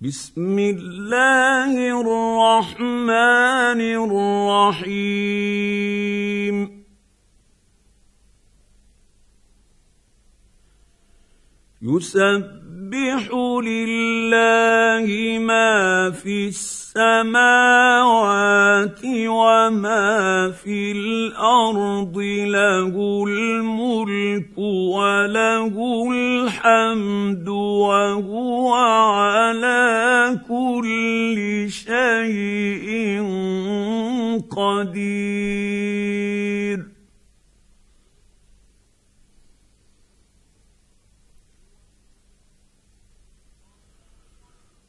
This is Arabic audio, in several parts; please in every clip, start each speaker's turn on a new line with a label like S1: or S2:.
S1: بسم الله الرحمن الرحيم. يسبح لله ما في السماوات وما في الأرض له الملك وله الحمد وهو على كل شيء قدير.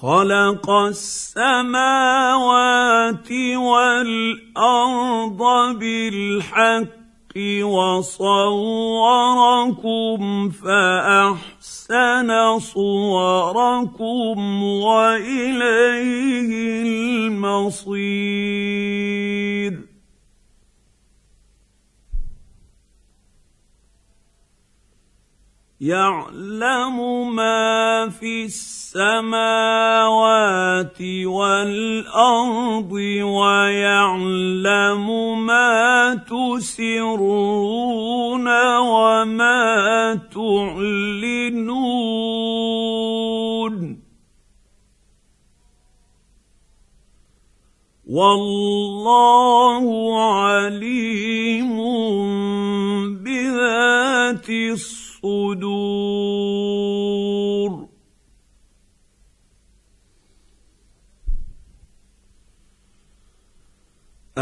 S1: خلق السماوات والأرض بالحق وصوركم فأحسن صوركم وإليه المصير. يعلم ما في السماوات والأرض ويعلم ما تسرون وما تعلنون. والله عليم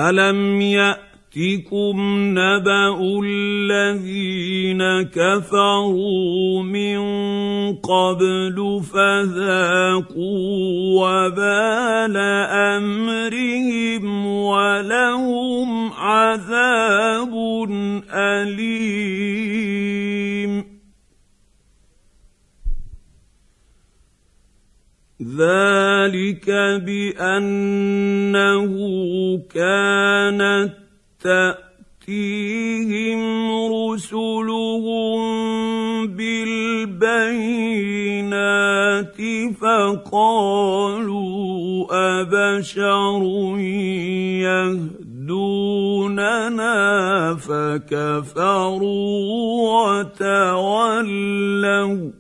S1: الم ياتكم نبا الذين كفروا من قبل فذاقوا وبال امرهم ولهم عذاب اليم ذلك بأنه كانت تأتيهم رسلهم بالبينات فقالوا أبشر يهدوننا فكفروا وتولوا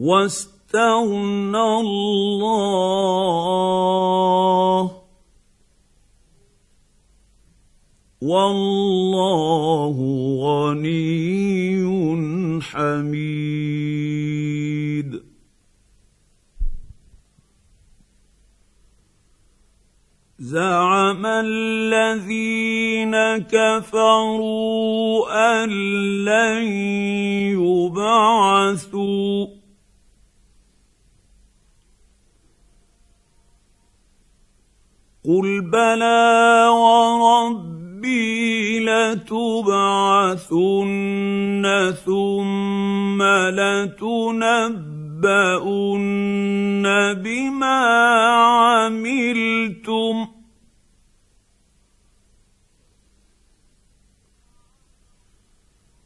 S1: واستغنى الله. والله غني حميد. زعم الذين كفروا أن لن يبعثوا. قل بلى وربي لتبعثن ثم لتنبؤن بما عملتم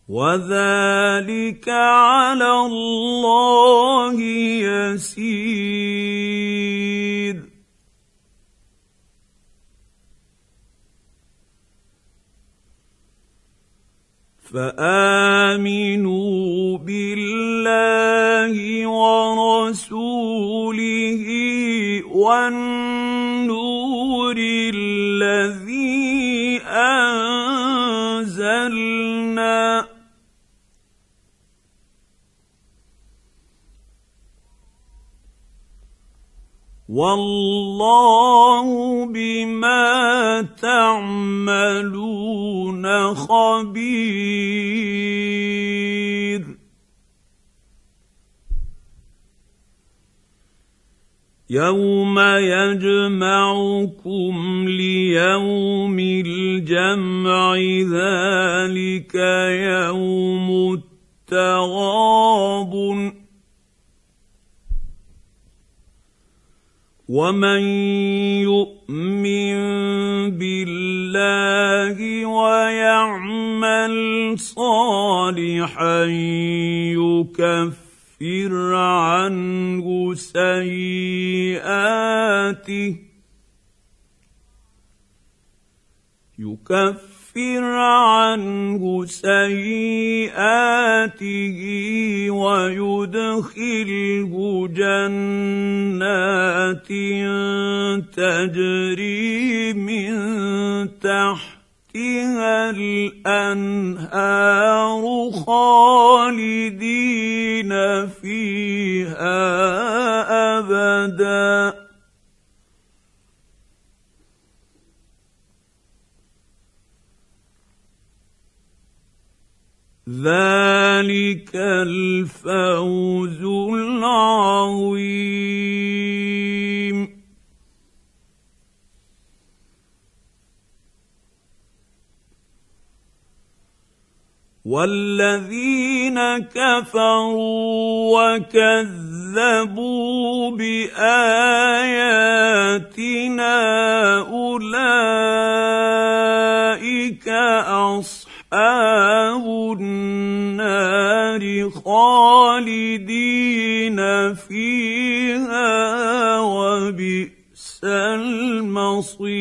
S1: وذلك على الله يسير فآمنوا بالله ورسوله والنور الذي أنزلنا والله بما تعملون خبير. يوم يجمعكم ليوم الجمع ذلك يوم التغابن ومن يؤمن بالله ويعمل صالحا يكفر عنه سيئاته يكفر عنه سيئاته ويدخله جنات تجري من تحتها الأنهار خالدين فيها أبدا. ذلك الفوز العظيم. والذين كفروا وكذبوا باياتنا اولئك اصحاب خالدين فيها وبئس المصير.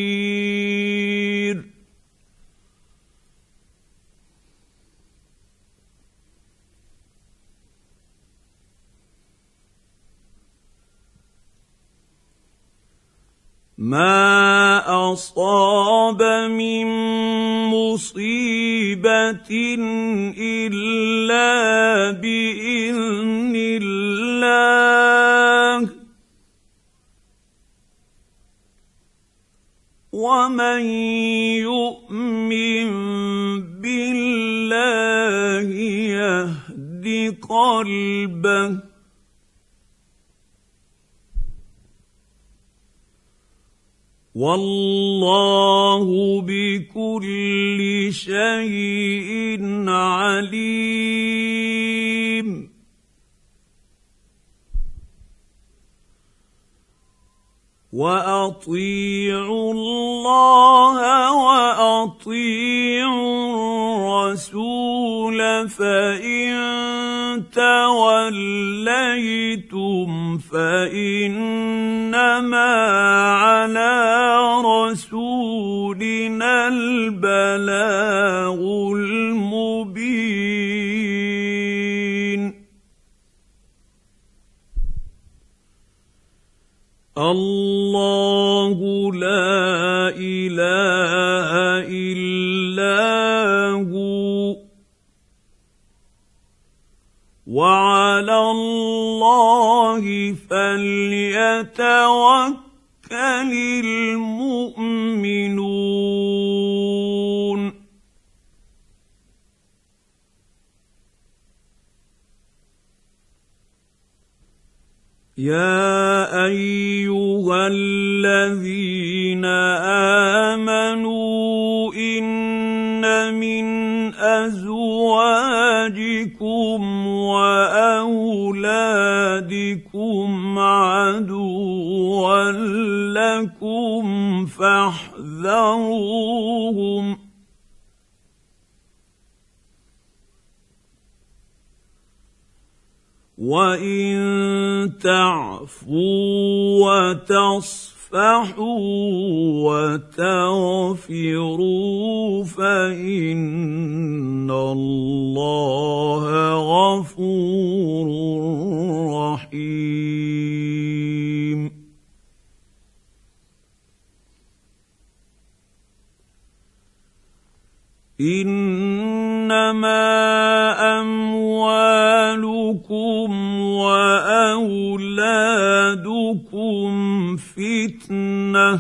S1: ما أصاب من مصيبة إلا بإذن الله. ومن يؤمن بالله يهد قلبه والله بكل شيء عليم. وأطيعوا الله وأطيعوا الرسول فإن توليتم فإنما على رسولنا البلاغ المبين. الله لا إله إلا وعلى الله فليتوكل المؤمنون. يا أيها الذين واولادكم عدوا لكم فاحذروهم. وإن تعفوا وتصفحوا وتغفروا فإن الله إنما أموالكم وأولادكم فتنة.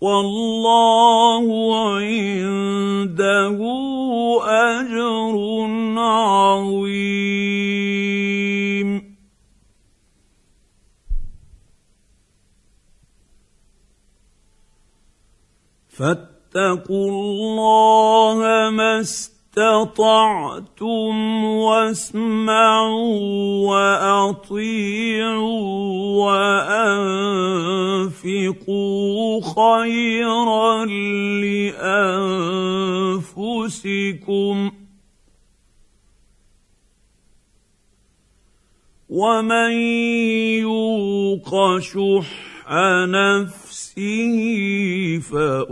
S1: والله عنده أجر عظيم. فاتقوا الله ما استطعتم واسمعوا وأطيعوا وأنفقوا خيرا لأنفسكم ومن يوق شح نفسه فأولئك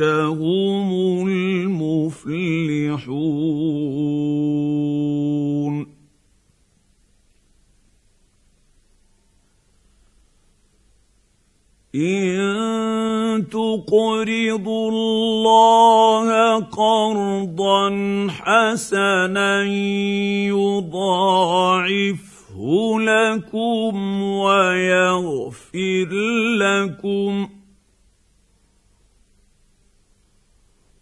S1: هم المفلحون. إن تقرضوا الله قرضا حسنا يضاعف لكم ويغفر لكم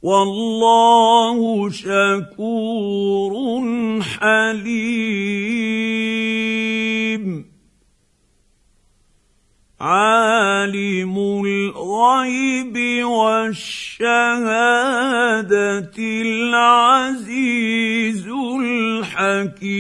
S1: والله شكور حليم. عالم الغيب والشهادة العزيز الحكيم.